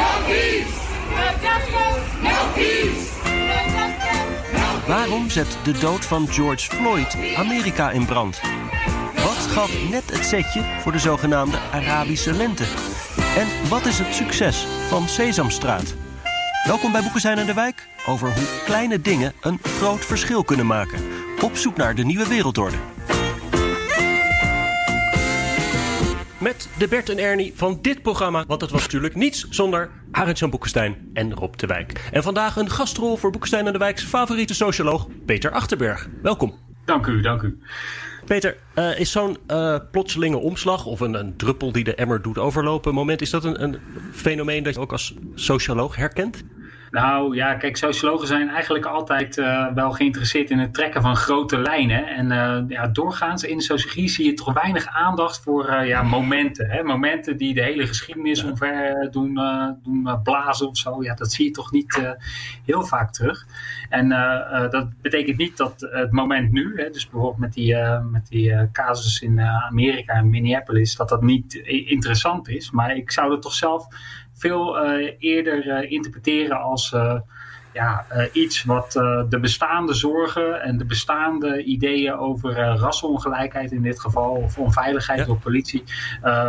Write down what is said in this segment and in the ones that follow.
No peace. No justice. Waarom zet de dood van George Floyd Amerika in brand? Wat gaf net het setje voor de zogenaamde Arabische lente? En wat is het succes van Sesamstraat? Welkom bij Boeken zijn in de Wijk over hoe kleine dingen een groot verschil kunnen maken. Op zoek naar de nieuwe wereldorde. Met de Bert en Ernie van dit programma. Want het was natuurlijk niets zonder Arend-Jan Boekenstein en Rob de Wijk. En vandaag een gastrol voor Boekenstein en de Wijks favoriete socioloog Peter Achterberg. Welkom. Dank u, dank u. Peter, uh, is zo'n uh, plotselinge omslag of een, een, druppel die de emmer doet overlopen moment, is dat een, een fenomeen dat je ook als socioloog herkent? Nou ja, kijk, sociologen zijn eigenlijk altijd uh, wel geïnteresseerd in het trekken van grote lijnen. En uh, ja, doorgaans in sociologie zie je toch weinig aandacht voor uh, ja, momenten. Hè? Momenten die de hele geschiedenis omver doen, doen blazen of zo. Ja, dat zie je toch niet heel vaak terug. En dat betekent niet dat het moment nu, hè, dus bijvoorbeeld met die, met die casus in Amerika en Minneapolis, dat dat niet interessant is. Maar ik zou er toch zelf veel uh, eerder uh, interpreteren als uh, ja, iets wat de bestaande zorgen en de bestaande ideeën over rassenongelijkheid in dit geval, of onveiligheid ja. door politie,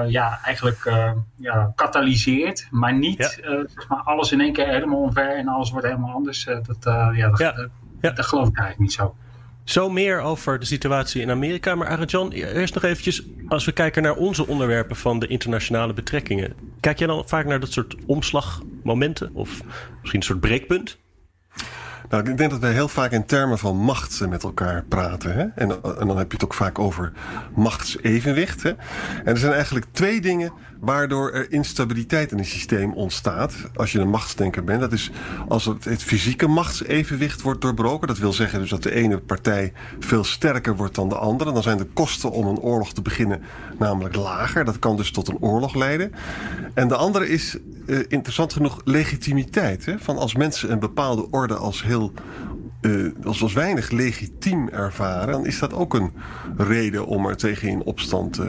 ja, eigenlijk ja, katalyseert. Maar niet ja. zeg maar alles in één keer helemaal omver en alles wordt helemaal anders. dat, ja, dat, ja. dat geloof ik eigenlijk niet zo. Zo meer over de situatie in Amerika. Maar Arjan, eerst nog eventjes, als we kijken naar onze onderwerpen van de internationale betrekkingen. Kijk jij dan vaak naar dat soort omslagmomenten? Of misschien een soort breekpunt? Nou, ik denk dat wij heel vaak in termen van macht met elkaar praten. Hè? En, en, dan heb je het ook vaak over machtsevenwicht. Hè? En er zijn eigenlijk twee dingen waardoor er instabiliteit in het systeem ontstaat. Als je een machtsdenker bent. Dat is als het, fysieke machtsevenwicht wordt doorbroken. Dat wil zeggen dus dat de ene partij veel sterker wordt dan de andere. Dan zijn de kosten om een oorlog te beginnen namelijk lager. Dat kan dus tot een oorlog leiden. En de andere is uh, interessant genoeg legitimiteit. Hè? Van als mensen een bepaalde orde als heel uh, als, als weinig legitiem ervaren, dan is dat ook een reden om er tegen in opstand uh,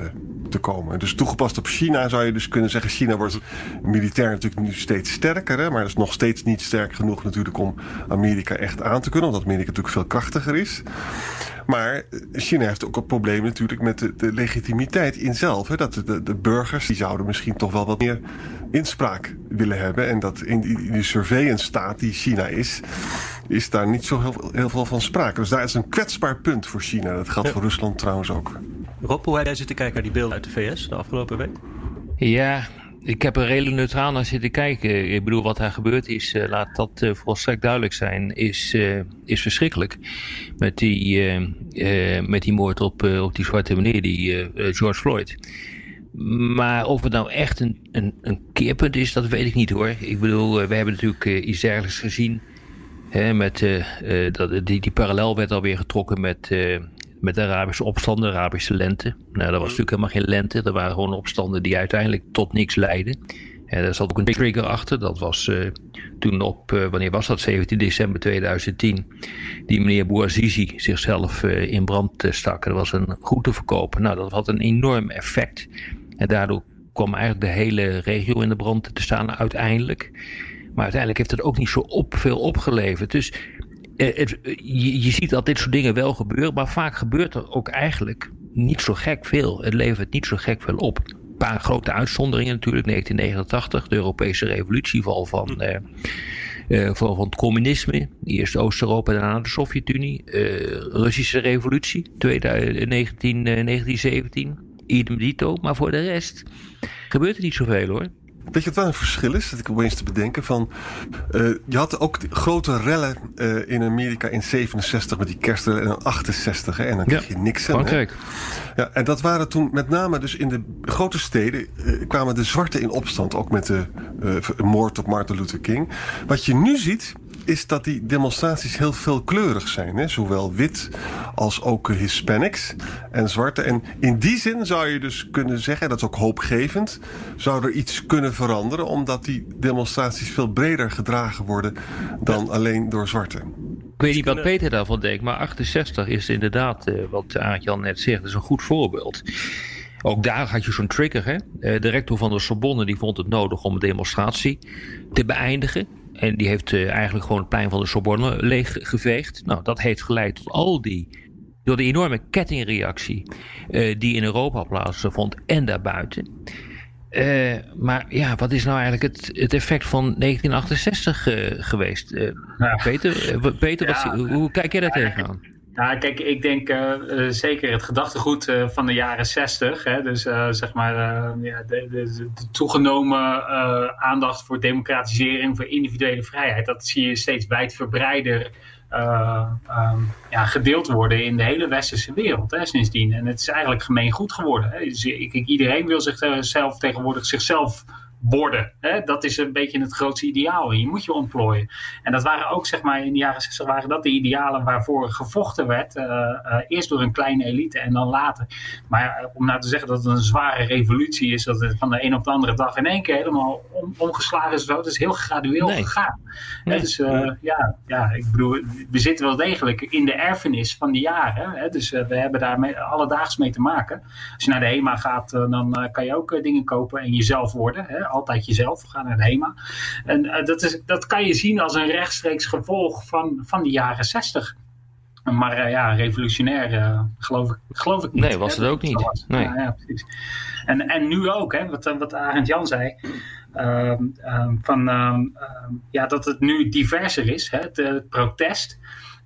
te komen. Dus toegepast op China zou je dus kunnen zeggen: China wordt militair natuurlijk nu steeds sterker, hè, maar dat is nog steeds niet sterk genoeg natuurlijk om Amerika echt aan te kunnen, omdat Amerika natuurlijk veel krachtiger is. Maar China heeft ook een probleem natuurlijk met de, de legitimiteit in zelf. Hè? Dat de, de, burgers die zouden misschien toch wel wat meer inspraak willen hebben. En dat in die, die surveillance staat die China is, is daar niet zo heel, heel, veel van sprake. Dus daar is een kwetsbaar punt voor China. Dat geldt ja. voor Rusland trouwens ook. Rob, hoe heb jij zitten kijken naar die beelden uit de VS de afgelopen week? Ja, ik heb er redelijk neutraal naar zitten kijken. Ik bedoel, wat daar gebeurd is, uh, laat dat uh, volstrekt duidelijk zijn, is, uh, is verschrikkelijk. Met die, met die moord op, op die zwarte meneer, die George Floyd. Maar of het nou echt een, een, een, keerpunt is, dat weet ik niet hoor. Ik bedoel, we hebben natuurlijk iets dergelijks gezien. Hè, met, dat, die, die parallel werd alweer getrokken met met de Arabische opstanden, de Arabische lente. Nou, dat was natuurlijk helemaal geen lente. Dat waren gewoon opstanden die uiteindelijk tot niks leidden. En daar zat ook een trigger achter. Dat was uh, toen op, uh, wanneer was dat? 17 december 2010. Die meneer Bouazizi zichzelf uh, in brand stak. Dat was een goed te verkopen. Nou, dat had een enorm effect. En daardoor kwam eigenlijk de hele regio in de brand te staan uiteindelijk. Maar uiteindelijk heeft het ook niet zo op, veel opgeleverd. Dus eh, het, je, je, ziet dat dit soort dingen wel gebeuren, maar vaak gebeurt er ook eigenlijk niet zo gek veel. Het levert niet zo gek veel op. Een paar grote uitzonderingen natuurlijk. 1989, de Europese revolutieval van, uh, uh, van, van het communisme. Eerst Oost-Europa, daarna de Sovjet-Unie. Russische revolutie, 19, 1917. Idem dito. Maar voor de rest gebeurt er niet zoveel hoor. Weet je wat wel een verschil is? Dat ik opeens te bedenken van. eh, je had ook grote rellen eh, in Amerika in 67 met die kerstrellen en dan 68 hè, en dan kreeg je Nixon. hè. Frankrijk. Ja, en dat waren toen met name dus in de grote steden eh, kwamen de zwarten in opstand, ook met de moord op Martin Luther King. Wat je nu ziet is dat die demonstraties heel veelkleurig zijn. Hè? Zowel wit als ook eh, Hispanics en zwarte. En in die zin zou je dus kunnen zeggen, en dat is ook hoopgevend, zou er iets kunnen veranderen, omdat die demonstraties veel breder gedragen worden dan alleen door zwarten. Ik weet niet wat Peter daarvan denkt, maar 68 is inderdaad, eh, wat Aart-Jan net zegt, is een goed voorbeeld. Ook daar had je zo'n trigger. Hè? Eh, de rector van de Sorbonne die vond het nodig om een demonstratie te beëindigen. En die heeft eh, eigenlijk gewoon het plein van de Sorbonne leeggeveegd. Nou, dat heeft geleid tot al die. Door de enorme kettingreactie eh, die in Europa plaatsvond en daarbuiten. Eh, maar ja, wat is nou eigenlijk het, het effect van 1968 eh, geweest? Peter, Peter wat, Ja. hoe kijk jij daar tegenaan? Ja, kijk, ik denk eh, eh, zeker het gedachtegoed eh, van de jaren 60. Hè, dus zeg maar ja, de, de, toegenomen aandacht voor democratisering, voor individuele vrijheid. Dat zie je steeds wijdverbreider eh, ehm, ja, gedeeld worden in de hele westerse wereld hè, sindsdien. En het is eigenlijk gemeen goed geworden. Hè. Dus, ik- iedereen wil zichzelf tegenwoordig zichzelf worden. Hè? Dat is een beetje het grootste ideaal. En je moet je ontplooien. En dat waren ook, zeg maar, in de jaren 60 waren dat de idealen waarvoor gevochten werd. eh, eh, eerst door een kleine elite en dan later. Maar eh, om nou te zeggen dat het een zware revolutie is, dat het van de een op de andere dag in één keer helemaal om, omgeslagen is, dat is heel gradueel Nee. gegaan. Hè. Dus ja, ja, ik bedoel, we zitten wel degelijk in de erfenis van die jaren. Hè? Dus we hebben daar mee, alledaags mee te maken. Als je naar de HEMA gaat, dan kan je ook dingen kopen en jezelf worden. Hè? Altijd jezelf, ga naar de HEMA. En eh, dat, is, dat kan je zien als een rechtstreeks gevolg van, van die jaren 60. Maar eh, ja, revolutionair eh, geloof, ik, geloof ik niet. Nee, was het ook niet. Nee. Ja, ja, precies. En, en nu ook, hè, wat, wat Arend Jan zei. ehm, ehm, van, ehm, ja, dat het nu diverser is, hè, het, het protest.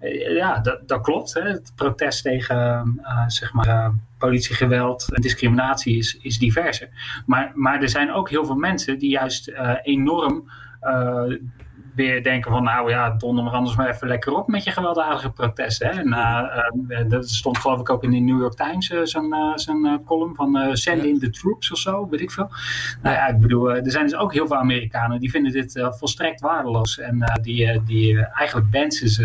Eh, ja, dat, dat klopt. Hè. Het protest tegen eh, zeg maar, eh, politiegeweld en discriminatie is, is diverser. Maar, maar er zijn ook heel veel mensen die juist enorm weer denken van nou ja, donder maar anders maar even lekker op met je gewelddadige protesten. Hè. En, eh, eh, dat stond geloof ik ook in de New York Times eh, zo'n column van send in the troops of zo, weet ik veel. Nou ja, ik bedoel, er zijn dus ook heel veel Amerikanen die vinden dit volstrekt waardeloos. En die, die eigenlijk wensen ze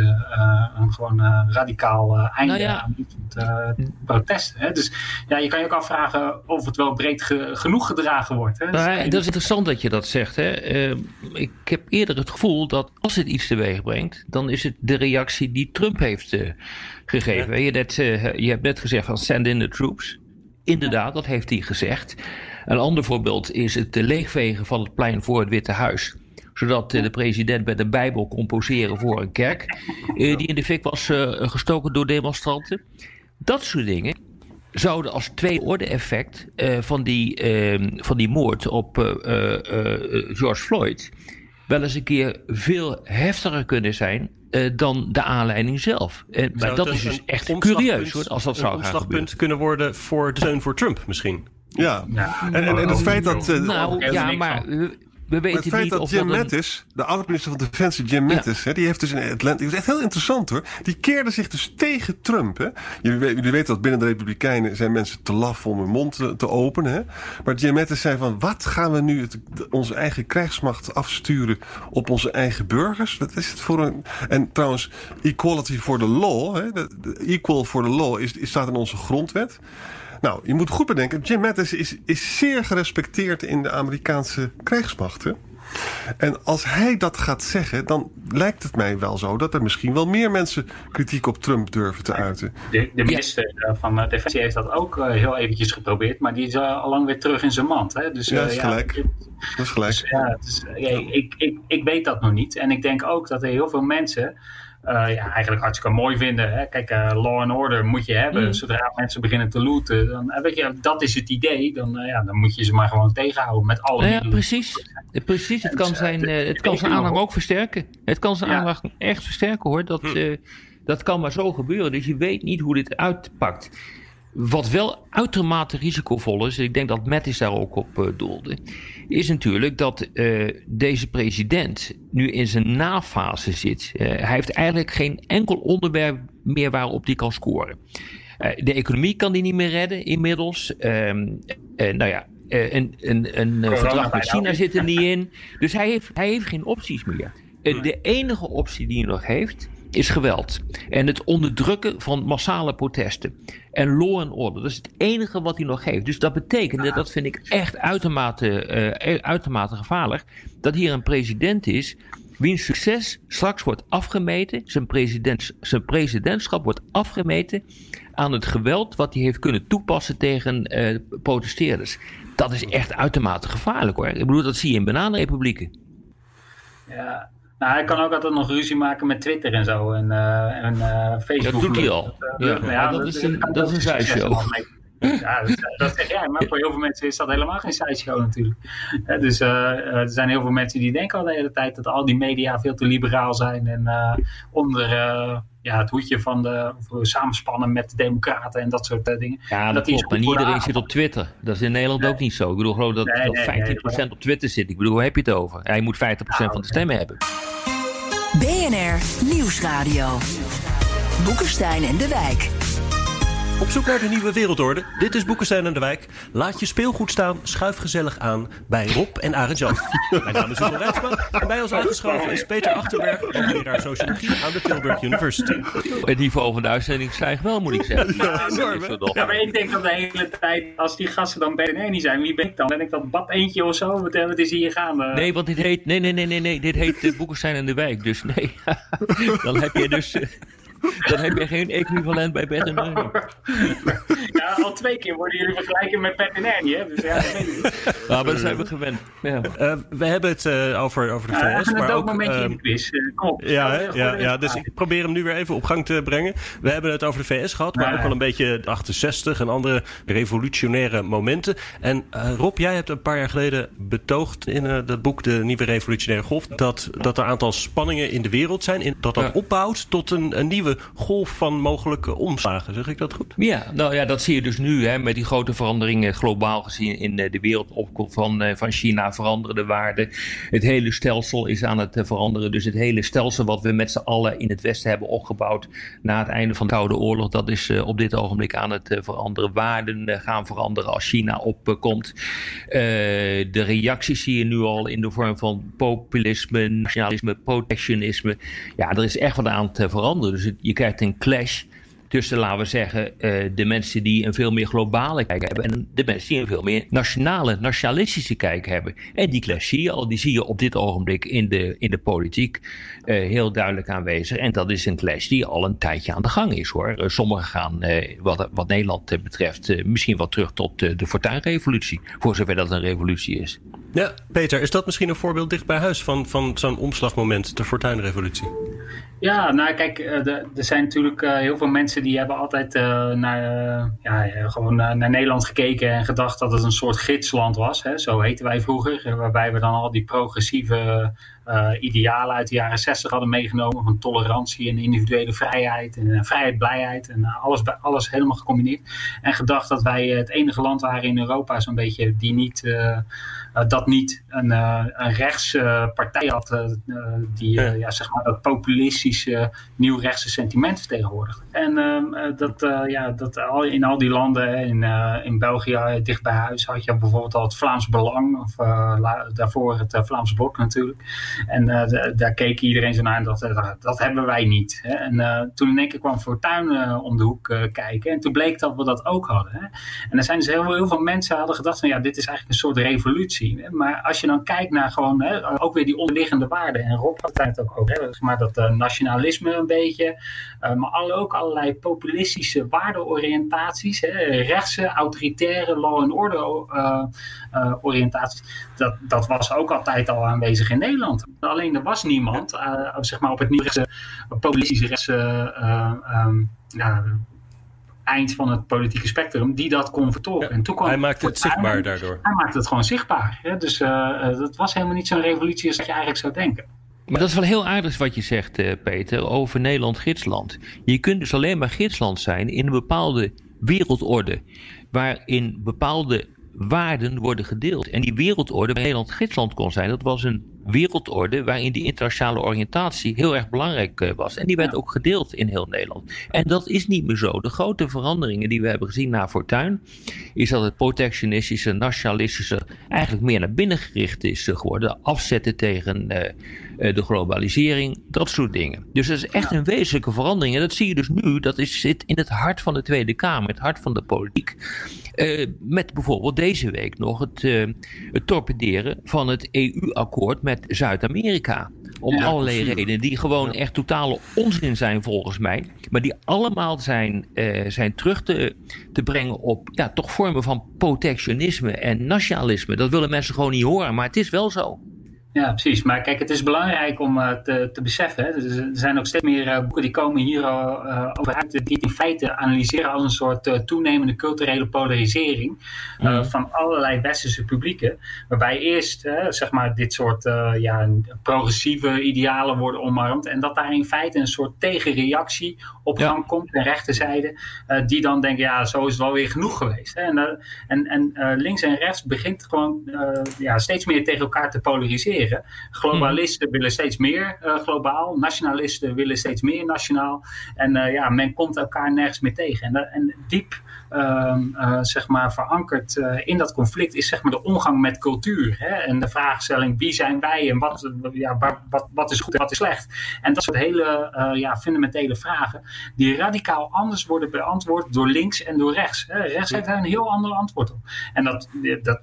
een gewoon radicaal einde Nou ja. aan dit protesten. Hè. Dus ja, je kan je ook afvragen of het wel breed ge- genoeg gedragen wordt. Hè. Nou, dat is interessant dat je dat zegt. Hè. Ik heb eerder het gevoel dat als het iets teweeg brengt, dan is het de reactie die Trump heeft eh, gegeven. Je, net, eh, je hebt net gezegd van send in the troops. Inderdaad, dat heeft hij gezegd. Een ander voorbeeld is het eh, leegvegen van het plein voor het Witte Huis. Zodat de president met een Bijbel kon poseren voor een kerk. die in de fik was gestoken door demonstranten. Dat soort dingen zouden als tweede orde effect van, die, eh, van die moord op George Floyd wel eens een keer veel heftiger kunnen zijn eh, dan de aanleiding zelf. Eh, maar dat is dus echt curieus hoor, als dat een zou gaan omslagpunt kunnen worden voor de steun voor Trump misschien. Ja, Ja. en, en, en het feit dat. eh, Nou ja, maar. We, weten het feit niet dat of Jim dat een... Mattis, de oud-minister van Defensie Jim Mattis, hè, die heeft dus in Atlanta, dat is echt heel interessant hoor, die keerde zich dus tegen Trump. Hè. Jullie, we- jullie weten dat binnen de Republikeinen zijn mensen te laf om hun mond te, te openen. Hè. Maar Jim Mattis zei van, wat gaan we nu het, onze eigen krijgsmacht afsturen op onze eigen burgers? Wat is het voor een... En trouwens, equality for the law, hè, equal for the law, is, is, staat in onze grondwet. Nou, je moet goed bedenken, Jim Mattis is, is zeer gerespecteerd in de Amerikaanse krijgsmacht. Hè? En als hij dat gaat zeggen, dan lijkt het mij wel zo dat er misschien wel meer mensen kritiek op Trump durven te uiten. De, de minister eh, van eh, Defensie heeft dat ook eh, heel eventjes geprobeerd, maar die is al lang weer terug in zijn mand. Hè? Dus, Ja, is gelijk. Dat is gelijk. Dus, ja, het is, ja, ik, ik, ik weet dat nog niet. En ik denk ook dat er heel veel mensen ja, eigenlijk hartstikke mooi vinden. Hè? Kijk, eh, law and order moet je hebben. Mm. Zodra mensen beginnen te looten, dan, eh, weet je, dat is het idee. Dan, eh, ja, dan moet je ze maar gewoon tegenhouden met alle ja, precies. Eh, Precies, het kan zijn, eh, eh, het kan zijn aanhang ook versterken. Het kan zijn aanhang echt versterken hoor. Dat, eh, dat kan maar zo gebeuren. Dus je weet niet hoe dit uitpakt. Wat wel uitermate risicovol is, en ik denk dat Mattis daar ook op uh, doelde, is natuurlijk dat uh, deze president nu in zijn nafase zit. Uh, hij heeft eigenlijk geen enkel onderwerp meer waarop hij kan scoren. de economie kan hij niet meer redden inmiddels. Ehm, nou ja, een, een, een verdrag met China zit er niet in. Dus hij heeft, hij heeft geen opties meer. de enige optie die hij nog heeft, is geweld. En het onderdrukken van massale protesten. En law and order. Dat is het enige wat hij nog heeft. Dus dat betekent, dat vind ik echt uitermate, uh, uitermate gevaarlijk, dat hier een president is wiens succes straks wordt afgemeten, zijn, president, zijn presidentschap wordt afgemeten aan het geweld wat hij heeft kunnen toepassen tegen uh, protesteerders. Dat is echt uitermate gevaarlijk hoor. Ik bedoel, dat zie je in bananenrepublieken. Ja, nou, hij kan ook altijd nog ruzie maken met Twitter en zo. En, uh, en uh, Facebook. Dat doet hij al. Ja, ja, ja dat, is een, dat is een zijshow. Ja, dat, dat zeg jij. Maar voor heel veel mensen is dat helemaal geen sideshow natuurlijk. dus uh, er zijn heel veel mensen die denken al de hele tijd dat al die media veel te liberaal zijn. En uh, onder uh, ja, het hoedje van de samenspannen met de democraten en dat soort dingen. Ja, dat, klopt. Maar niet iedereen zit op Twitter. Dat is in Nederland nee. ook niet zo. Ik bedoel geloof dat, nee, dat 15% nee, op Twitter zit. Ik bedoel, hoe heb je het over? Hij moet 50% ah, van de stemmen hebben. BNR Nieuwsradio. Boekenstein en de Wijk. Op zoek naar de nieuwe wereldorde. Dit is Boekenstein en de Wijk. Laat je speelgoed staan, schuif gezellig aan bij Rob en Arend Jan. Mijn naam is Hugo Rijtsma en bij ons aangeschoven is Peter Achterberg, hoogleraar sociologie aan de Tilburg University. Het niveau van de uitzending stijgt wel, moet ik zeggen. Ja, ja, maar ik denk dat de hele tijd, als die gasten dan BNR niet zijn, wie ben ik dan? Ben ik dat bad eentje of zo? Wat, wat is hier gaande? Nee, want dit heet, nee, nee, nee, nee, nee dit heet uh, Boekenstein en de Wijk. Dus nee, dan heb je dus... Uh, dan heb je geen equivalent bij Bert en Ernie. Ja, al twee keer worden jullie vergelijken met Bert en Ernie, hè? Dus ja, dat weet ik Ja, maar dat zijn we gewend. Ja. Uh, we hebben het uh, over, over de ja, VS. maar ook, een momentje uh, in de quiz. kom op. Ja, ja, ja, dus ik probeer hem nu weer even op gang te brengen. We hebben het over de VS gehad, maar ook wel een beetje de 68 en andere revolutionaire momenten. En Rob, jij hebt een paar jaar geleden betoogd in dat boek De Nieuwe Revolutionaire Golf... dat, dat er een aantal spanningen in de wereld zijn, in, dat dat opbouwt tot een, een nieuwe golf van mogelijke omslagen. Zeg ik dat goed? Ja, nou ja, dat zie je dus nu hè, met die grote veranderingen globaal gezien in de wereldopkomst van, van China veranderen de waarden. Het hele stelsel is aan het veranderen. Dus het hele stelsel wat we met z'n allen in het Westen hebben opgebouwd na het einde van de Koude Oorlog, dat is op dit ogenblik aan het veranderen. Waarden gaan veranderen als China opkomt. de reacties zie je nu al in de vorm van populisme, nationalisme, protectionisme. Ja, er is echt wat aan te veranderen. Dus je krijgt een clash tussen, laten we zeggen, uh, de mensen die een veel meer globale kijk hebben en de mensen die een veel meer nationale, nationalistische kijk hebben. En die clash zie je al, die zie je op dit ogenblik in de, in de politiek uh, heel duidelijk aanwezig. En dat is een clash die al een tijdje aan de gang is hoor. Uh, sommigen gaan, wat, wat Nederland betreft, misschien wel terug tot de fortuinrevolutie, voor zover dat een revolutie is. Ja, Peter, is dat misschien een voorbeeld dicht bij huis van, van zo'n omslagmoment, de fortuinrevolutie? Ja, nou kijk, er zijn natuurlijk heel veel mensen die hebben altijd naar, ja, gewoon naar Nederland gekeken en gedacht dat het een soort gidsland was. Hè? Zo heten wij vroeger, waarbij we dan al die progressieve idealen uit de jaren 60 hadden meegenomen. Van tolerantie en individuele vrijheid en vrijheid, blijheid en alles, alles helemaal gecombineerd. En gedacht dat wij het enige land waren in Europa zo'n beetje die niet dat niet een, uh, een rechtspartij uh, had die ja. ja. zeg maar dat populistische nieuwrechtse sentiment vertegenwoordigt. En ehm, dat, ja, dat al, in al die landen, in, in België dicht bij huis, had je bijvoorbeeld al het Vlaams Belang, of daarvoor het Vlaams Blok natuurlijk. En daar keek iedereen zo naar en dat, dat, dat hebben wij niet. Hè. En toen in één keer kwam Fortuin om de hoek kijken en toen bleek dat we dat ook hadden. Hè. En er zijn dus heel, heel veel mensen hadden gedacht van ja, dit is eigenlijk een soort revolutie. Maar als je dan kijkt naar gewoon hè, ook weer die onderliggende waarden. En Rob had het ook over. Hè, maar dat uh, nationalisme een beetje. Uh, maar ook allerlei populistische waardeoriëntaties. Hè, rechtse, autoritaire, law and order uh, oriëntaties. Dat, dat was ook altijd al aanwezig in Nederland. Alleen er was niemand zeg maar op het nieuwrechtse, populistische rechtse... Um, ja, eind van het politieke spectrum die dat kon vertolken. Ja, en toen kwam hij maakte het zichtbaar daardoor. Hij maakte het gewoon zichtbaar. Hè? Dus uh, dat was helemaal niet zo'n revolutie als je eigenlijk zou denken. Maar dat is wel heel aardig wat je zegt, uh, Peter, over Nederland-gidsland. Je kunt dus alleen maar gidsland zijn in een bepaalde wereldorde waarin bepaalde waarden worden gedeeld. En die wereldorde waar Nederland gidsland kon zijn, dat was een wereldorde waarin die internationale oriëntatie heel erg belangrijk eh, was. En die werd ook gedeeld in heel Nederland. En dat is niet meer zo. De grote veranderingen die we hebben gezien na Fortuin, is dat het protectionistische, nationalistische eigenlijk meer naar binnen gericht is geworden. Afzetten tegen uh, de globalisering, dat soort dingen. Dus dat is echt een wezenlijke verandering. En dat zie je dus nu, dat is, zit in het hart van de Tweede Kamer, het hart van de politiek. Uh, met bijvoorbeeld deze week nog het, uh, het torpederen van het EU-akkoord met Zuid-Amerika. Om ja, allerlei redenen die gewoon echt totale onzin zijn volgens mij. Maar die allemaal zijn, uh, zijn terug te, te brengen op ja, toch vormen van protectionisme en nationalisme. Dat willen mensen gewoon niet horen, maar het is wel zo. Ja, precies. Maar kijk, het is belangrijk om uh, te, te beseffen. Hè. Er zijn ook steeds meer uh, boeken die komen hier uh, over uit, die in feite analyseren als een soort toenemende culturele polarisering mm. van allerlei westerse publieken. Waarbij eerst zeg maar dit soort ja, progressieve idealen worden omarmd. En dat daar in feite een soort tegenreactie op gang ja. komt aan rechterzijde. die dan denken, ja, zo is het wel weer genoeg geweest. Hè. En, en, en links en rechts begint gewoon ja, steeds meer tegen elkaar te polariseren. Globalisten mm. willen steeds meer uh, globaal, nationalisten willen steeds meer nationaal. En uh, ja, men komt elkaar nergens meer tegen. En, en diep uh, zeg maar verankerd in dat conflict is zeg maar de omgang met cultuur. Hè? En de vraagstelling wie zijn wij en wat, ja, wat, wat is goed en wat is slecht. En dat soort hele ja, fundamentele vragen die radicaal anders worden beantwoord door links en door rechts. Hè? Rechts heeft daar een heel ander antwoord op. En dat, dat,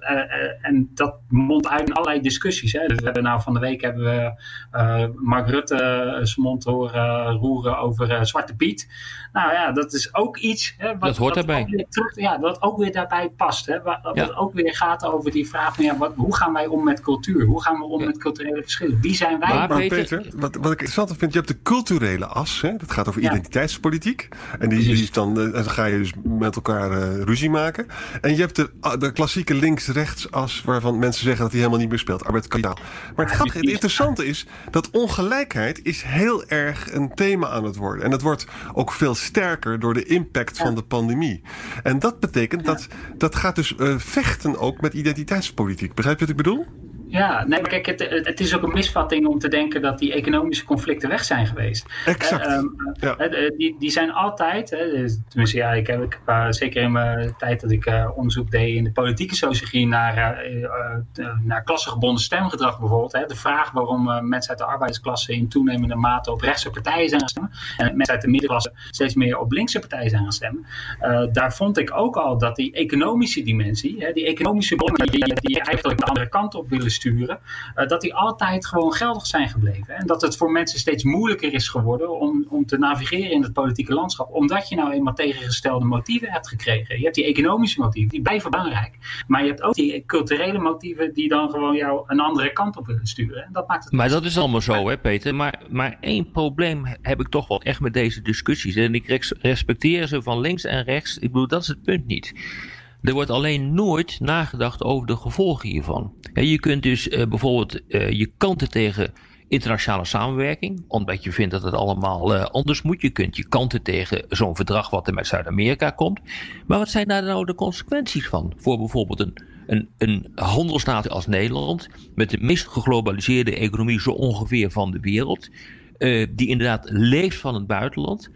en dat mondt uit in allerlei discussies. Hè? Dus hebben nou van de week hebben we uh, Mark Rutte zijn mond horen roeren over uh, Zwarte Piet. Nou ja, dat is ook iets. Hè, wat, dat hoort daarbij. Terug, ja, wat ook weer daarbij past. Hè, wat, ja. wat ook weer gaat over die vraag van ja, wat, hoe gaan wij om met cultuur? Hoe gaan we om ja. met culturele verschillen? Wie zijn wij? Maar, maar Peter, wat, wat ik interessant vind, je hebt de culturele as. Hè, dat gaat over identiteitspolitiek. En die, die is dan, dan ga je dus met elkaar uh, ruzie maken. En je hebt de, de klassieke links-rechts as waarvan mensen zeggen dat die helemaal niet meer speelt. Arbeid-kapitaal. Maar het, grappige, het interessante is dat ongelijkheid is heel erg een thema aan het worden. En dat wordt ook veel sterker door de impact van de pandemie. En dat betekent dat dat gaat dus uh, vechten ook met identiteitspolitiek. Begrijp je wat ik bedoel? Ja, nee, maar kijk, het, het, is ook een misvatting om te denken dat die economische conflicten weg zijn geweest. Exact. Uh, um, ja. die, die zijn altijd, dus, tenminste ja, ik heb, ik heb uh, zeker in mijn tijd dat ik uh, onderzoek deed in de politieke sociologie naar, naar klassengebonden stemgedrag bijvoorbeeld. Hè, de vraag waarom mensen uit de arbeidersklasse in toenemende mate op rechtse partijen zijn gaan stemmen en mensen uit de middenklasse steeds meer op linkse partijen zijn gaan stemmen. daar vond ik ook al dat die economische dimensie, hè, die economische bronnen die, die eigenlijk de andere kant op willen sturen, uh, dat die altijd gewoon geldig zijn gebleven. En dat het voor mensen steeds moeilijker is geworden om, om te navigeren in het politieke landschap, omdat je nou eenmaal tegengestelde motieven hebt gekregen. Je hebt die economische motieven, die blijven belangrijk. Maar je hebt ook die culturele motieven die dan gewoon jou een andere kant op willen sturen. En dat maakt het maar dat is allemaal zo, hè, Peter. Maar, maar één probleem heb ik toch wel echt met deze discussies. En ik respecteer ze van links en rechts. Ik bedoel, dat is het punt niet. Er wordt alleen nooit nagedacht over de gevolgen hiervan. Je kunt dus uh, bijvoorbeeld uh, je kanten tegen internationale samenwerking, omdat je vindt dat het allemaal uh, anders moet. Je kunt je kanten tegen zo'n verdrag wat er met Zuid-Amerika komt. Maar wat zijn daar nou de consequenties van? Voor bijvoorbeeld een, een, als Nederland, met de meest geglobaliseerde economie zo ongeveer van de wereld, die inderdaad leeft van het buitenland.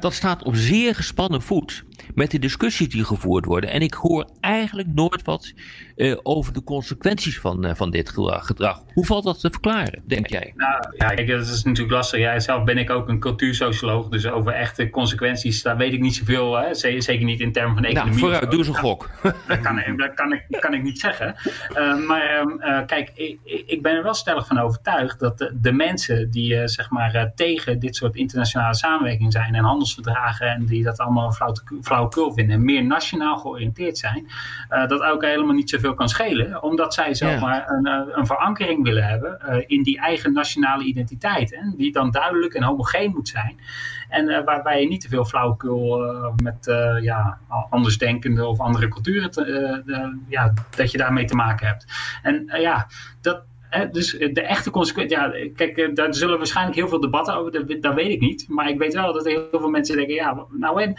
Dat staat op zeer gespannen voet met de discussies die gevoerd worden. En ik hoor eigenlijk nooit wat uh, over de consequenties van, uh, van dit gedrag. Hoe valt dat te verklaren, denk jij? Nou ja, kijk, dat is natuurlijk lastig. Ja, zelf ben ik ook een cultuursocioloog, dus over echte consequenties, daar weet ik niet zoveel. Hè? Zeker niet in termen van nou, economie. Nou, vooruit, doe eens een gok. Dat kan, dat kan, ik, kan ik niet zeggen. Uh, maar uh, kijk, ik, ik, ben er wel stellig van overtuigd dat de, de mensen die zeg maar tegen dit soort internationale samenwerking zijn en handelsverdragen en die dat allemaal flauw, flauwekul vinden en meer nationaal georiënteerd zijn, dat ook helemaal niet zoveel kan schelen, omdat zij zeg ja. maar een, een, verankering willen hebben uh, in die eigen nationale identiteit. Hè, die dan duidelijk en homogeen moet zijn. En uh, waarbij je niet te veel flauwekul uh, met ja, andersdenkende of andere culturen, te, ja, dat je daarmee te maken hebt. En ja, dat, dus de echte consequentie, ja, kijk, eh, daar zullen waarschijnlijk heel veel debatten over, dat, dat, weet ik niet. Maar ik weet wel dat heel veel mensen denken, ja, nou en?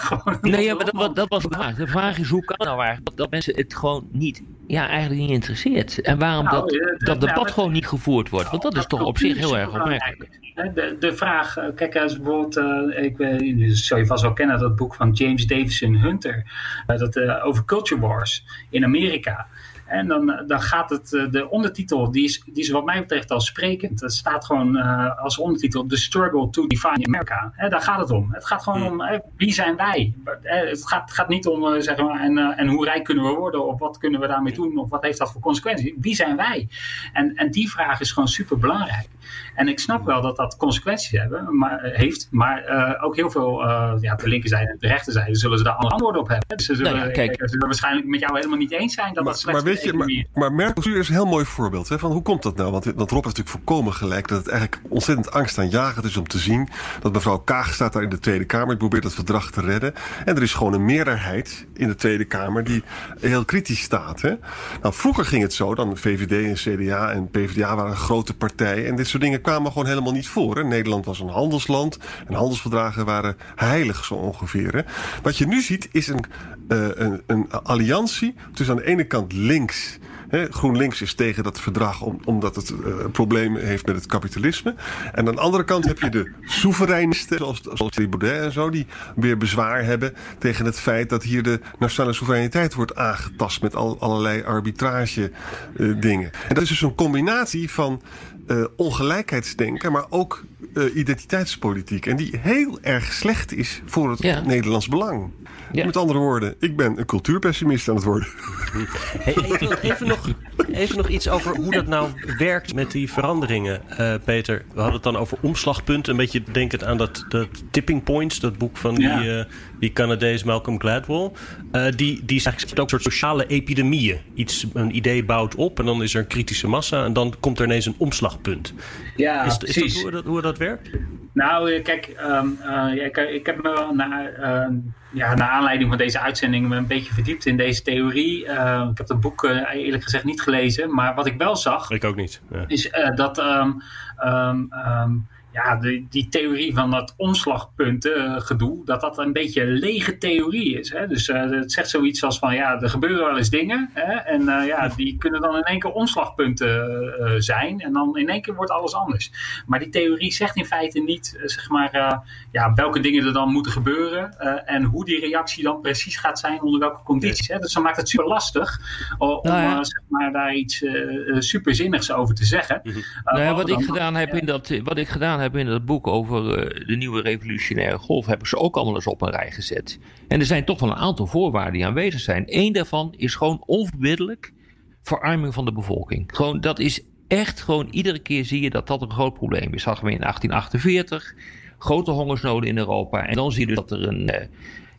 nee, ja, maar dat, dat was de vraag. De vraag is, hoe kan nou eigenlijk dat mensen het gewoon niet, ja, eigenlijk niet interesseert? En waarom nou, dat, de, dat debat nou, gewoon niet gevoerd wordt? Want dat is toch op zich heel erg opmerkelijk. De, de vraag, kijk, als bijvoorbeeld, uh, ik uh, zou je vast wel kennen, dat boek van James Davison Hunter, uh, dat, over Culture Wars in Amerika. En dan, eh, dan gaat het, eh, de ondertitel, die is, die is wat mij betreft al sprekend. Het staat gewoon uh, als ondertitel The Struggle to Define America. Daar gaat het om. Het gaat gewoon hmm. om wie zijn wij? Het gaat, gaat niet om zeg maar, en, en hoe rijk kunnen we worden of wat kunnen we daarmee doen of wat heeft dat voor consequenties. Wie zijn wij? En, en die vraag is gewoon super belangrijk. En ik snap wel dat dat consequenties hebben, maar, heeft, maar uh, ook heel veel, uh, ja, de linkerzijde en de rechterzijde zullen ze daar andere antwoorden op hebben. Dus ze zullen, nou ja, kijk, ze zullen waarschijnlijk met jou helemaal niet eens zijn dat maar, dat slecht maar weet je, maar, maar Mercosur is een heel mooi voorbeeld. Hè, van hoe komt dat nou? Want, want Rob heeft natuurlijk volkomen gelijk dat het eigenlijk ontzettend angstaanjagend is om te zien dat mevrouw Kaag staat daar in de Tweede Kamer, die probeert het verdrag te redden. En er is gewoon een meerderheid in de Tweede Kamer die heel kritisch staat. Hè? Nou, vroeger ging het zo, dan VVD en CDA en PvdA waren een grote partij en dit soort dingen kwamen gewoon helemaal niet voor. Hè. Nederland was een handelsland en handelsverdragen waren heilig zo ongeveer. Hè. Wat je nu ziet is een, uh, een, een alliantie tussen aan de ene kant links GroenLinks is tegen dat verdrag omdat het uh, problemen heeft met het kapitalisme. En aan de andere kant heb je de soevereinisten, zoals, zoals Baudet en zo, die weer bezwaar hebben tegen het feit dat hier de nationale soevereiniteit wordt aangetast met al, allerlei arbitrage uh, dingen. En dat is dus een combinatie van uh, ongelijkheidsdenken, maar ook uh, identiteitspolitiek. En die heel erg slecht is voor het ja. Nederlands belang. Ja. Met andere woorden, ik ben een cultuurpessimist aan het worden. Hey, even, even, nog, even nog iets over hoe dat nou werkt met die veranderingen, uh, Peter. We hadden het dan over omslagpunten. Een beetje denkend aan dat, dat Tipping Points, dat boek van die, ja. uh, die Canadees Malcolm Gladwell. Uh, die, die zegt ook een soort sociale epidemieën. Iets, een idee bouwt op en dan is er een kritische massa en dan komt er ineens een omslagpunt. Ja, is, is dat hoe, dat, hoe dat werkt? Nou, kijk, um, uh, ik, ik, heb me naar, uh, ja, naar aanleiding van deze uitzending een beetje verdiept in deze theorie. Uh, ik heb het boek eerlijk gezegd niet gelezen, maar wat ik wel zag... Ik ook niet. Ja. Is dat... Um, um, ja, die, die theorie van dat omslagpunten gedoe, dat dat een beetje een lege theorie is. Hè? Dus uh, het zegt zoiets als van ja, er gebeuren wel eens dingen. Hè? En uh, ja, die kunnen dan in één keer omslagpunten uh, zijn. En dan in één keer wordt alles anders. Maar die theorie zegt in feite niet, zeg maar, ja, welke dingen er dan moeten gebeuren. en hoe die reactie dan precies gaat zijn onder welke condities. Hè? Dus dan maakt het super lastig om nou ja. zeg maar, daar iets superzinnigs over te zeggen. -hmm. nou ja, wat, ik gedaan heb in dat, wat ik gedaan heb hebben in dat boek over uh, de nieuwe revolutionaire golf, hebben ze ook allemaal eens op een rij gezet. En er zijn toch wel een aantal voorwaarden die aanwezig zijn. Eén daarvan is gewoon onverbiddelijk verarming van de bevolking. Gewoon, dat is echt gewoon, iedere keer zie je dat dat een groot probleem is. Zag we in 1848, grote hongersnoden in Europa. En dan zie je dus dat er een, uh,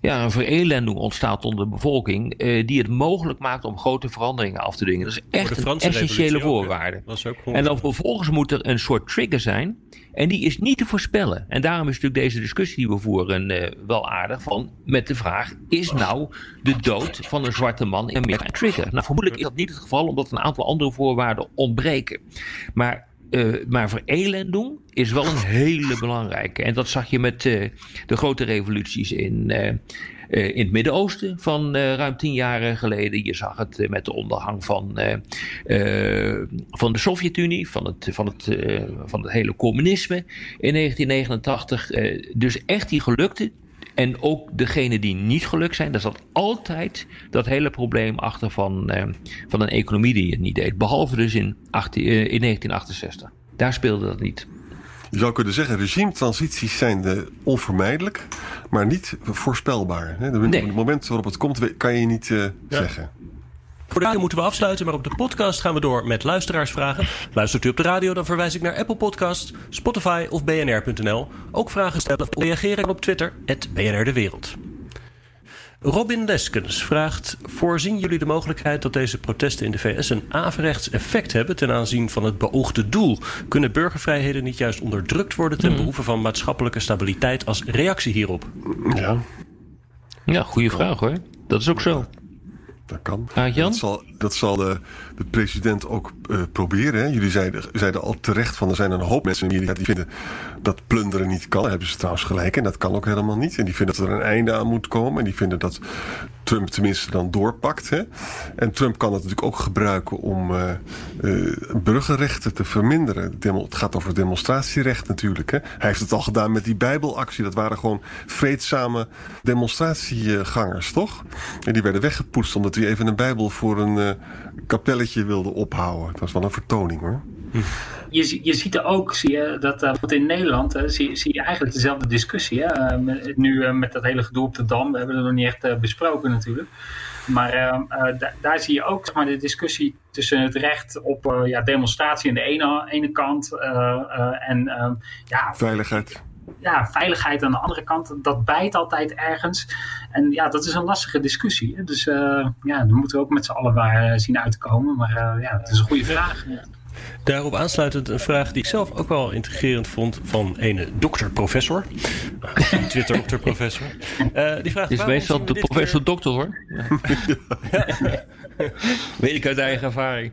ja, een verelending ontstaat onder de bevolking. Uh, die het mogelijk maakt om grote veranderingen af te dwingen. Dat is echt een essentiële voorwaarde. Ook, en dan vervolgens moet er een soort trigger zijn. En die is niet te voorspellen. En daarom is natuurlijk deze discussie die we voeren uh, wel aardig. Van, met de vraag: is nou de dood van een zwarte man in Amerika een trigger? Nou, vermoedelijk is dat niet het geval, omdat een aantal andere voorwaarden ontbreken. Maar uh, maar verelending is wel een hele belangrijke. En dat zag je met uh, de grote revoluties in, uh, in het Midden-Oosten van ruim tien jaar geleden. Je zag het met de ondergang van, van de Sovjet-Unie, van het, van, het, van het hele communisme in 1989. dus echt die gelukte en ook degenen die niet gelukt zijn, daar zat altijd dat hele probleem achter van, uh, van een economie die het niet deed. Behalve dus in, 18, uh, in 1968. Daar speelde dat niet. Je zou kunnen zeggen, regime-transities zijn de onvermijdelijk, maar niet voorspelbaar. Hè? De, nee. Het moment waarop het komt, kan je niet uh, ja. zeggen. Voor de radio moeten we afsluiten, maar op de podcast gaan we door met luisteraarsvragen. Luistert u op de radio, dan verwijs ik naar Apple Podcasts, Spotify of bnr.nl. Ook vragen stellen of reageren op Twitter, BNR De Wereld. Robin Leskens vraagt: Voorzien jullie de mogelijkheid dat deze protesten in de VS een averechts effect hebben ten aanzien van het beoogde doel? Kunnen burgervrijheden niet juist onderdrukt worden ten behoeve van maatschappelijke stabiliteit als reactie hierop? Ja. Ja, goede vraag hoor. Dat is ook zo. Dat kan. Ah, Jan? Dat zal, dat zal de, de president ook uh, proberen. Jullie zeiden, al terecht van er zijn een hoop mensen in Amerika die vinden dat plunderen niet kan. Daar hebben ze trouwens gelijk en dat kan ook helemaal niet. En die vinden dat er een einde aan moet komen. En die vinden dat Trump tenminste dan doorpakt. Hè? En Trump kan het natuurlijk ook gebruiken om uh, burgerrechten te verminderen. Het gaat over demonstratierecht natuurlijk. Hè? Hij heeft het al gedaan met die Bijbelactie. Dat waren gewoon vreedzame demonstratiegangers, toch? En die werden weggepoetst omdat hij even een Bijbel voor een uh, kapelletje wilde ophouden. Het was wel een vertoning hoor. Je, je ziet er ook, zie je, dat uh, in Nederland uh, zie, zie je eigenlijk dezelfde discussie. Hè? Met, nu met dat hele gedoe op de Dam, we hebben het nog niet echt besproken natuurlijk. Maar da daar zie je ook zeg maar, de discussie tussen het recht op ja, demonstratie aan de ene, ene kant en ja, veiligheid ja, veiligheid aan de andere kant, dat bijt altijd ergens. En ja, dat is een lastige discussie. Hè? Dus uh, ja, daar moeten we ook met z'n allen waar zien uit te komen. Maar uh, ja, het is een goede vraag. Daarop aansluitend een vraag die ik zelf ook wel integrerend vond van een dokter-professor. Twitter-dokter-professor. Uh, die vraagt. Het is meestal de professor dokter hoor. Ja. Weet ik uit eigen ervaring.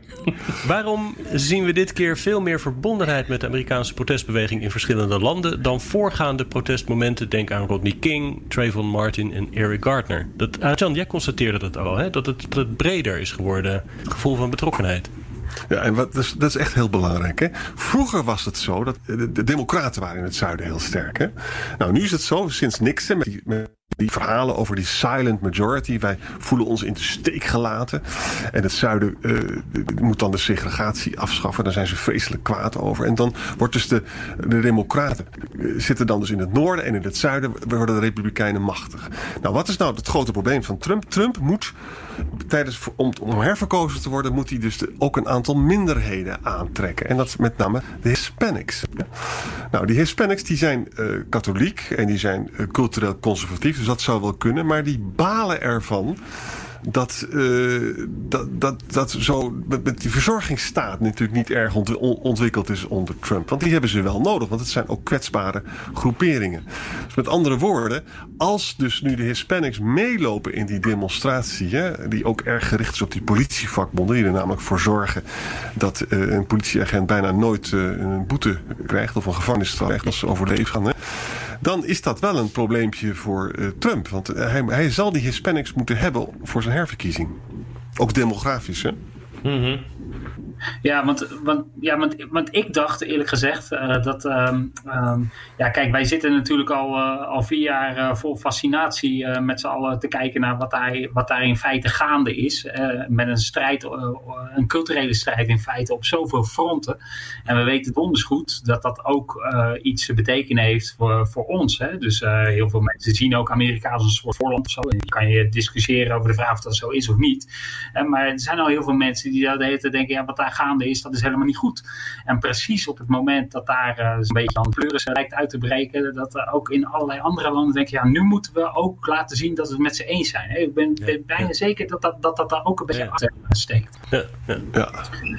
Waarom zien we dit keer veel meer verbondenheid met de Amerikaanse protestbeweging in verschillende landen dan voorgaande protestmomenten? Denk aan Rodney King, Trayvon Martin en Eric Gardner. Dat, uh, Jan, jij constateerde dat al, hè? Dat, het, dat het breder is geworden, het gevoel van betrokkenheid. Ja, en wat, dat, is, dat is echt heel belangrijk. Hè? Vroeger was het zo dat de, de, democraten waren in het zuiden heel sterk. Hè? Nou, nu is het zo, sinds Nixon, met die, met die verhalen over die silent majority. Wij voelen ons in de steek gelaten. En het zuiden uh, moet dan de segregatie afschaffen. Daar zijn ze vreselijk kwaad over. En dan wordt dus de, de democraten uh, zitten dan dus in het noorden en in het zuiden worden de republikeinen machtig. Nou, wat is nou het grote probleem van Trump? Trump moet tijdens om, om herverkozen te worden, moet hij dus ook een aantal minderheden aantrekken. En dat is met name de Hispanics. Nou, die Hispanics die zijn uh, katholiek en die zijn cultureel conservatief. Dus dat zou wel kunnen. Maar die balen ervan dat, uh, dat, dat, dat zo met, met die verzorgingsstaat natuurlijk niet erg ont, ontwikkeld is onder Trump. Want die hebben ze wel nodig, want het zijn ook kwetsbare groeperingen. Dus met andere woorden, als dus nu de Hispanics meelopen in die demonstratie, hè, die ook erg gericht is op die politievakbonden, die er namelijk voor zorgen dat uh, een politieagent bijna nooit uh, een boete krijgt of een gevangenisstraf krijgt als ze overleven gaan. Hè, dan is dat wel een probleempje voor uh, Trump. Want hij, hij zal die Hispanics moeten hebben voor zijn herverkiezing. Ook demografisch, hè? Mm. Ja, want, want, ja want, want ik dacht eerlijk gezegd uh, dat... Um, um, ja, kijk, wij zitten natuurlijk al, uh, al vier jaar uh, vol fascinatie met z'n allen te kijken naar wat daar, wat daar in feite gaande is. met een strijd, een culturele strijd in feite op zoveel fronten. En we weten donders goed dat dat ook iets te betekenen heeft voor, voor ons. Hè? Dus heel veel mensen zien ook Amerika als een soort voorland of zo. En je kan je discussiëren over de vraag of dat zo is of niet. maar er zijn al heel veel mensen die daar denken... Ja, wat daar gaande is, dat is helemaal niet goed. En precies op het moment dat daar uh, een beetje aan pleuris lijkt uit te breken, dat uh, ook in allerlei andere landen denk je, ja, nu moeten we ook laten zien dat we het met z'n eens zijn. Hè? Ik ben, ja, ben bijna ja. zeker dat dat, dat dat daar ook een beetje ja. achter steekt. Ja,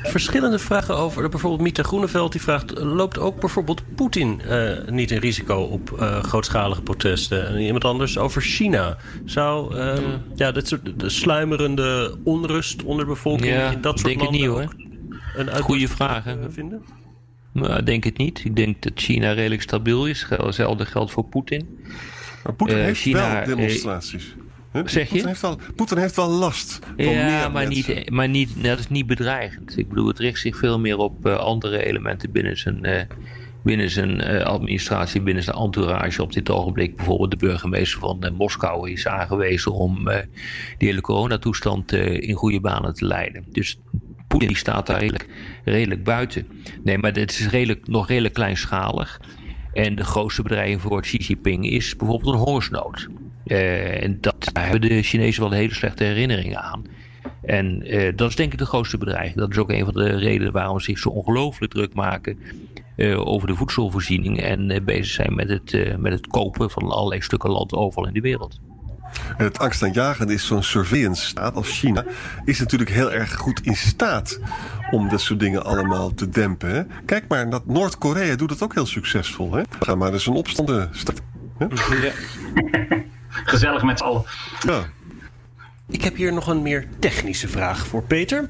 Verschillende vragen over, bijvoorbeeld Mieter Groeneveld, die vraagt, loopt ook bijvoorbeeld Poetin uh, niet een risico op grootschalige protesten? En iemand anders over China. Zou ja, dit soort de sluimerende onrust onder de bevolking in dat soort denk landen het niet, hoor. Een Goeie vraag. vinden? Nou, ik denk het niet. Ik denk dat China redelijk stabiel is. Hetzelfde geldt voor Poetin. Maar Poetin uh, heeft China, wel demonstraties. Uh, zeg je? Poetin heeft, wel, Poetin heeft wel last van ja, meer maar, niet, maar niet, dat is niet bedreigend. Ik bedoel, het richt zich veel meer op uh, andere elementen binnen zijn, binnen zijn administratie, binnen zijn entourage. Op dit ogenblik bijvoorbeeld de burgemeester van Moskou is aangewezen om die hele coronatoestand in goede banen te leiden. Dus Poetin die staat daar redelijk, redelijk buiten. Nee, maar het is redelijk, nog redelijk kleinschalig. En de grootste bedreiging voor Xi Jinping is bijvoorbeeld een hongersnood. Uh, en dat, daar hebben de Chinezen wel hele slechte herinneringen aan. En uh, dat is denk ik de grootste bedreiging. Dat is ook een van de redenen waarom ze zich zo ongelooflijk druk maken uh, over de voedselvoorziening. En bezig zijn met het, met het kopen van allerlei stukken land overal in de wereld. En het angstaanjagende is zo'n surveillance staat als China... is natuurlijk heel erg goed in staat om dat soort dingen allemaal te dempen. Hè? Kijk maar, dat Noord-Korea doet het ook heel succesvol. Hè? Ga maar eens een opstand starten. Ja. Gezellig met z'n allen. Ja. Ik heb hier nog een meer technische vraag voor Peter.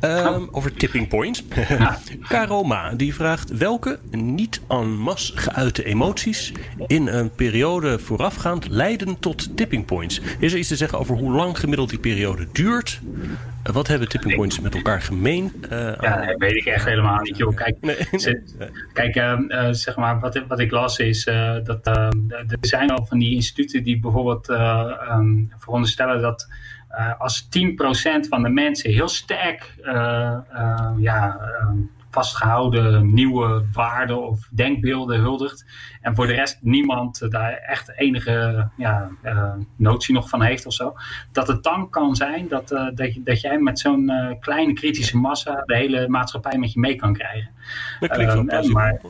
Ehm, over tipping points. Karoma die vraagt welke niet en masse geuite emoties in een periode voorafgaand leiden tot tipping points. Is er iets te zeggen over hoe lang gemiddeld die periode duurt? Wat hebben tipping points met elkaar gemeen? Uh, ja, dat weet ik echt helemaal niet, joh. Kijk, ze, kijk uh, zeg maar, wat, wat ik las is dat er zijn al van die instituten die bijvoorbeeld um, veronderstellen dat als 10% van de mensen heel sterk ja, vastgehouden nieuwe waarden of denkbeelden huldigt. En voor de rest niemand daar echt enige ja, uh, notie nog van heeft of zo. Dat het dan kan zijn dat, uh, dat, je, dat jij met zo'n uh, kleine kritische massa de hele maatschappij met je mee kan krijgen. Dat klinkt wel um, maar,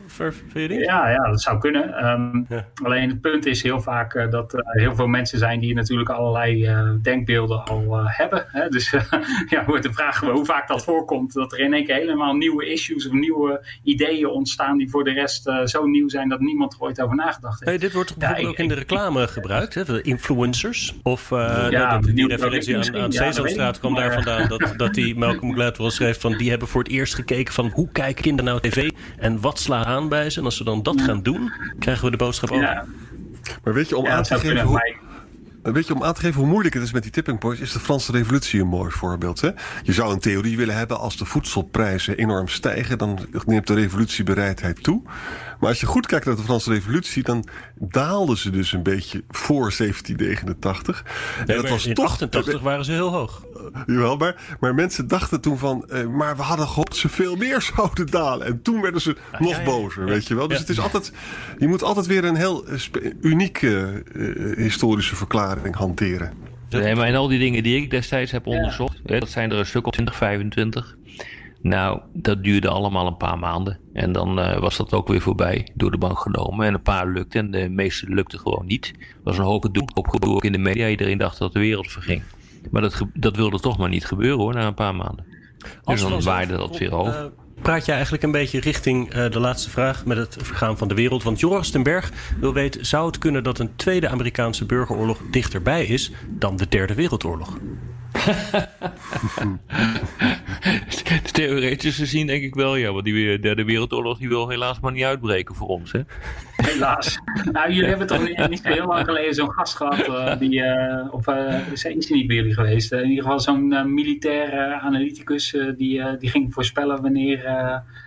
je ja, ja, dat zou kunnen. Um, ja. Alleen het punt is heel vaak dat er heel veel mensen zijn die natuurlijk allerlei denkbeelden al hebben. Hè? Dus ja, wordt de vraag hoe vaak dat voorkomt. Dat er in één keer helemaal nieuwe issues of nieuwe ideeën ontstaan die voor de rest zo nieuw zijn dat niemand er ooit over nagedacht heeft. Hey, dit wordt bijvoorbeeld ja, ook in de reclame gebruikt, hè? de influencers. Of uh, ja, dat, die referentie aan, aan Sesamstraat kwam daar vandaan. Dat, dat die Malcolm Gladwell schreef van die hebben voor het eerst gekeken van hoe kijken kinderen nou tv en wat slaat aan bij ze. En als ze dan dat gaan doen, krijgen we de boodschap ook. Ja. Maar weet je, om aan te geven kunnen, hoe... Weet je, om aan te geven hoe moeilijk het is met die tipping points, is de Franse Revolutie een mooi voorbeeld. Hè? Je zou een theorie willen hebben als de voedselprijzen enorm stijgen, dan neemt de revolutiebereidheid toe. Maar als je goed kijkt naar de Franse Revolutie, dan daalden ze dus een beetje voor 1789. Nee, en dat was in toch, 88 waren ze heel hoog. Uh, jawel, maar, maar mensen dachten toen van, uh, maar we hadden gehoopt ze veel meer zouden dalen. En toen werden ze ah, nog ja, ja, bozer, ja. weet je wel. Dus het is altijd, je moet altijd weer een heel unieke uh, historische verklaring hanteren. Nee, maar en al die dingen die ik destijds heb onderzocht, hè, dat zijn er een stuk of 20, 25. Nou, dat duurde allemaal een paar maanden. En dan uh, was dat ook weer voorbij, door de bank genomen. En een paar lukte en de meeste lukte gewoon niet. Er was een hoop opgedoe ook in de media. Iedereen dacht dat de wereld verging. Maar dat, dat wilde toch maar niet gebeuren hoor, na een paar maanden. Dus dan waaide dat weer hoog. Uh, praat je eigenlijk een beetje richting uh, de laatste vraag met het vergaan van de wereld. Want Joris den Berg wil weten, zou het kunnen dat een tweede Amerikaanse burgeroorlog dichterbij is dan de derde wereldoorlog? Theoretisch gezien denk ik wel, ja. Want die derde wereldoorlog die wil helaas maar niet uitbreken voor ons, hè? Helaas. Nou, jullie hebben toch niet, niet heel lang geleden zo'n gast gehad. Uh, die, uh, of uh, is hij niet bij jullie geweest? in ieder geval zo'n militair analyticus. die, die ging voorspellen wanneer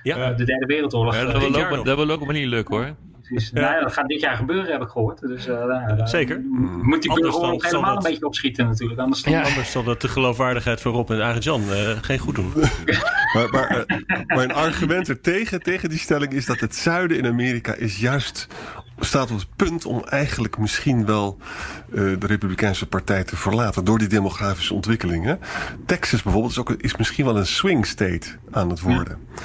ja. de derde wereldoorlog... Ja, dat, wil ook, dat wil ook maar niet lukken, hoor. Dus ja. nou, dat gaat dit jaar gebeuren, heb ik gehoord. Dus, uh, nou, Zeker. Moet die burgeroorlog helemaal dat... een beetje opschieten natuurlijk. Anders, ja. anders zal dat de geloofwaardigheid van Rob en Arend Jan uh, geen goed doen. maar, maar, uh, maar een argument er tegen, tegen die stelling is dat het zuiden in Amerika is juist staat op het punt om eigenlijk misschien wel uh, de Republikeinse Partij te verlaten door die demografische ontwikkelingen. Texas bijvoorbeeld is, ook, is misschien wel een swing state aan het worden. Ja.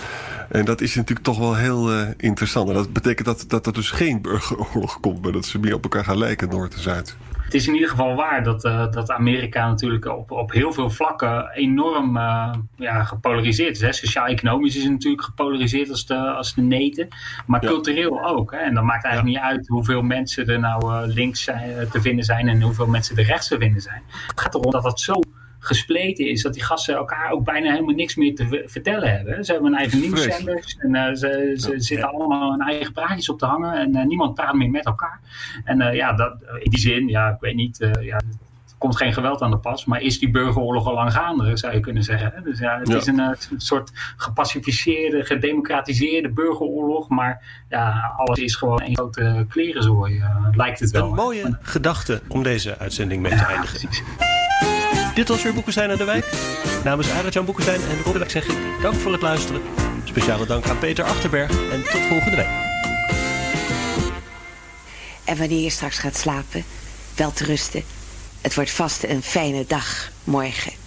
En dat is natuurlijk toch wel heel uh, interessant. En dat betekent dat, dat er dus geen burgeroorlog komt, maar dat ze meer op elkaar gaan lijken, Noord en Zuid. Het is in ieder geval waar dat, uh, dat Amerika natuurlijk op, op heel veel vlakken enorm uh, ja, gepolariseerd is. Sociaal-economisch is het natuurlijk gepolariseerd als de, als de neten, maar ja. cultureel ook. Hè? En dat maakt eigenlijk ja. niet uit hoeveel mensen er nou links zijn, te vinden zijn en hoeveel mensen er rechts te vinden zijn. Het gaat erom dat dat zo gespleten is, dat die gasten elkaar ook bijna helemaal niks meer te vertellen hebben. Ze hebben een eigen nieuwszenders en uh, ze, ze ja, zitten allemaal hun eigen praatjes op te hangen en uh, niemand praat meer met elkaar. En uh, ja, dat, in die zin, ja, ik weet niet, ja, er komt geen geweld aan de pas, maar is die burgeroorlog al lang gaande, zou je kunnen zeggen. Dus ja, het ja. is een, een, soort gepacificeerde, gedemocratiseerde burgeroorlog, maar ja, alles is gewoon een grote klerenzooi, lijkt het wel. Een mooie maar, gedachte om deze uitzending mee te eindigen. Precies. Dit was weer Boekenstein aan de Wijk. Namens Arend-Jan Boekenstein en Robert zeg ik dank voor het luisteren. Speciale dank aan Peter Achterberg en tot volgende week. En wanneer je straks gaat slapen, wel te rusten. Het wordt vast een fijne dag morgen.